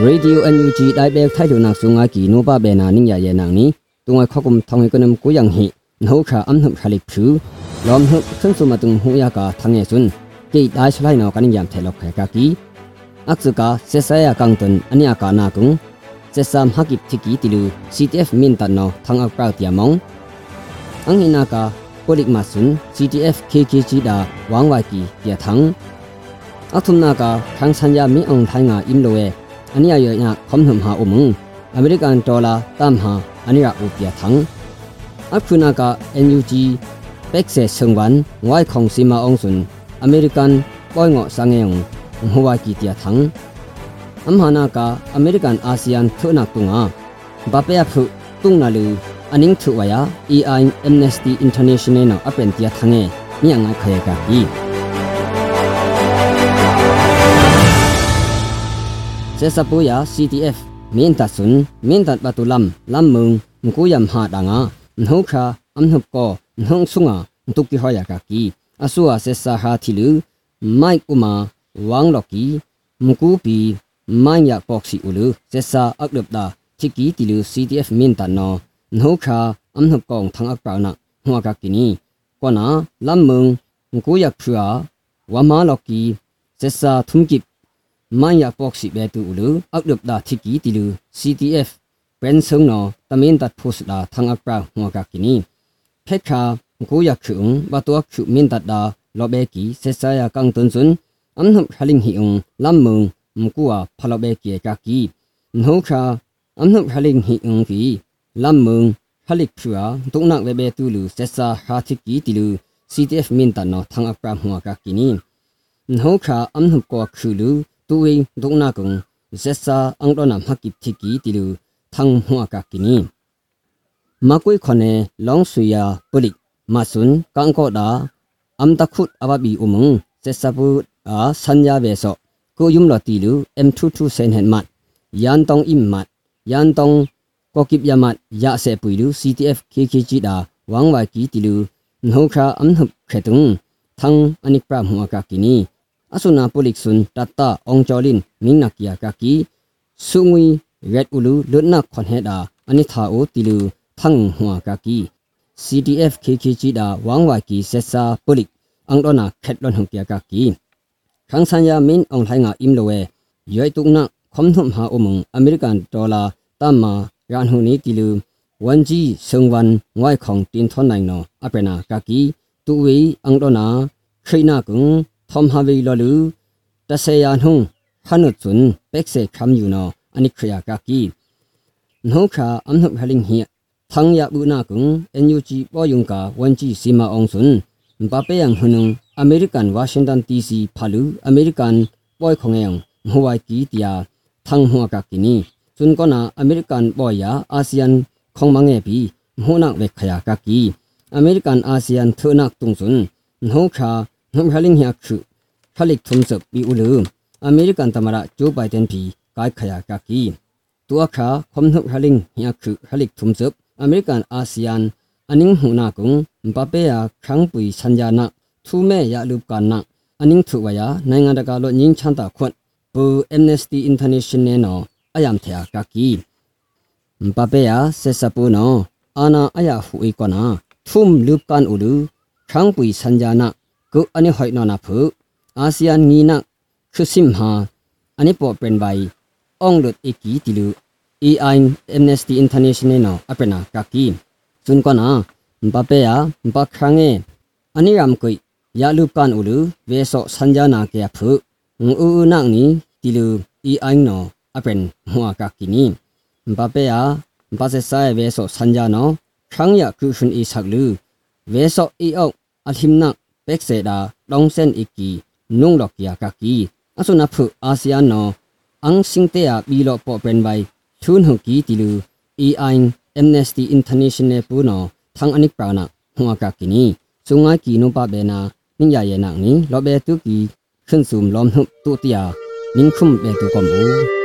ရေဒီယို NUG တိုင်းပဲထိုက်ထုံနာစုငါကီနိုပါဘဲနာနိညာရဲ့နာနီတုံခခကုမ်ထောင်းကနမ်ကိုယန်ဟိနှုခါအမ်နှုခလိဖြူလောမ်နှုဆန်စုမတုံဟူယာကာထငေဆွန်းကေတိုင်းလိုက်နောကနိယမ်ထဲလောက်ခဲကကီအက္စကာဆေဆာယာကန်တန်အနိယကာနာကုံဆေဆမ်ဟကိတိကီတီလူ CTF မင်တန်နောထငအပရာတီယမောင်အင်ဟိနာကာပိုလစ်မာဆွန်း CTF KKG ဒါဝမ်ဝိုင်ကီပြထန်းအထုမနာကာခန်းဆန်ယာမီအောင်ထိုင်းငါအင်လိုဝဲ ตุนอันยากานากุงเสสามฮักิบทิกีติลู CTF มินตันนอทังอักปราวเตียมองอังหินากา polik masun CTF KKG da wangwai ki ya thang athumna ka thang sanya mi ong thai nga im loe ania yo nya khom hum ha umung american dollar tam ha ania u pya thang akhuna ka NUG pek se sungwan ngwai khong sima ong sun american poi ngo sangeyong huwa ki tia thang amhana ka american asean thuna tunga bapya phu tungna lu aning thu waya EI Amnesty International no apen tia thange ni anga khaya ka hi se sapu ya CTF min ta sun min ta batulam lam mung ngu yam ha danga nhu kha am nup ko nhung sunga tuk ki hoya ka ki asua se sa ha thilu mai uma wang loki mku pi manya poksi ulu se sa akdup da chiki tilu CTF min ta no နှုတ်ခါအမ်နှုတ်ကောင်ထန်းအပနာဟွာကကီနီကောနာလ မန်ယာပေါက်စီဘဲတူလူအောက်ဒက်ဒါတိကီတီလူ CTF ဘန်ဆုံနော်တမင်တတ်ဖို့စလာသံအပရာဟောကကီနီဖက်ခါကိုရခုံဘတ်တော့ခုမင်တတ်ဒါလောဘဲကီဆက်ဆာယာကန်တွန်စွန်းအမ်နမ်ခလင်းဟီုံလမ်မုံမကူအဖလောဘဲကီကကီနှုံခါအမ်နမ်ခလင်းဟီုံကီလမ်မုံခလိခုအဒုံနက်ဝဲဘဲတူလူဆက်ဆာဟာတိကီတီလူ CTF မင်တတ်နော်သံအပရာဟောကကီနီနှုံခါအမ်နမ်ကောခုလူ င်မင်းနကီယာကကီဆုငွီရက်ဥလူလွတ်နခွန်ဟဲဒါအနိသာအိုတီလူသန်းဟွာကကီ CTF KKG ဒါဝမ်ဝါကီဆက်စာပိုလိအန်ဒနာခက်လွန်ဟုံပြကကီခန်း ဆန်ယာမင်းအောင်ထိုင်ငါအင်လိုဝဲရွိုက်တုနာခွန်ထုံဟာအုံအမေရိကန်ဒေါ်လာတမ္မာရန်ဟူနီတီလူဝန်ကြီးဆုံဝန်ငွိုင်ခေါင်တင်ထွန်နိုင်နောအပနာကကီတူဝေအန် ဟ ோம் ဟာဝေလောလူတဆေယာနှုံဟနုချွန်းပက်ဆေခမ်ယူနောအနိခရယာကကီနှုခါအမ်နှုဟလင်းဟီသံယဘူနာကုံအန်ယူဂျီပေါ်ယုံကာဝန်ဂျီစီမာအောင်စွန်းဘာပေယံဟနုံအမေရိကန်ဝါရှင်တန်ဒီစီဖာလူအမေရိကန်ပွိုင်ခုံငယ်ဟဝိုင်ကီတီယာသံဟွာကကီနီစွန်းကနာအမေရိကန်ပွိုင်ယာအာဆီယံခုံမငယ်ပြီးဟိုနာဝေခယာကကီအမေရိကန်အာဆီယံထနာတုံစွန်းနှုခါ มริกันอาเซียนเทนักตุงสุนหูคานุ่มฮลิงเฮียคือผลิกทุมศปีอุลืมอเมริกันตมระจูไบเดนปีกายขยากากีตัวขาคมนุ่มฮลิงเฮียคือผลิกทุมศอเมริกันอาเซียนอันนิงหูนักุงปะเปียครั้งปุยสัญญาณทูเมยาลูกกันนักอันนิงถือว่าในงานตะการลดยิงชันตาควนปูเอ็มเนสตีอินเตอร์เนชั่นแนลအယမ်ထေကကီပပယဆေစပူနောအာနာအယဟူအီကနာထုမ်လုကန်ဥလူခန်းပွီစัญญาနာ ကုအနိဟိုင်နောနာဖုအာဆီယံငီနာခုစိမ်ဟာအနိပေါ်ပန်ဘိုင်အောင်လုတ်အီကီတီလူ EI Amnesty International no apena kaki chun ko na bape ya ba khange ani ram koi ya lu kan ulu ve so sanja na ke phu u u na ni tilu EI no အပန်ဟွာကကီနီဘပေယာဘာစေဆိုင်ဝေဆိုစန်ဂျာနောခန်းရကုရှင်အီဆက်လူဝေဆိုအီအောက်အလိမ်န ပက်ဆေဒါလောင်စန်အီကီနုံလောက်ကီယာကကီအဆုနဖုအာဆီယံနောအန်စင်တေယာဘီလောပေါ်ပန်ဘိုင်ထုန်ဟုကီတီလူ EI Amnesty International ပူနောသံအနိကပနာဟွာကကီနီစုံငါကီနုပဘေနာနိညာယေနာနီလောဘေတုကီခွန်းစုံလောမ်ဟုတုတယာနင်းခုမ်ဘေတုကမူ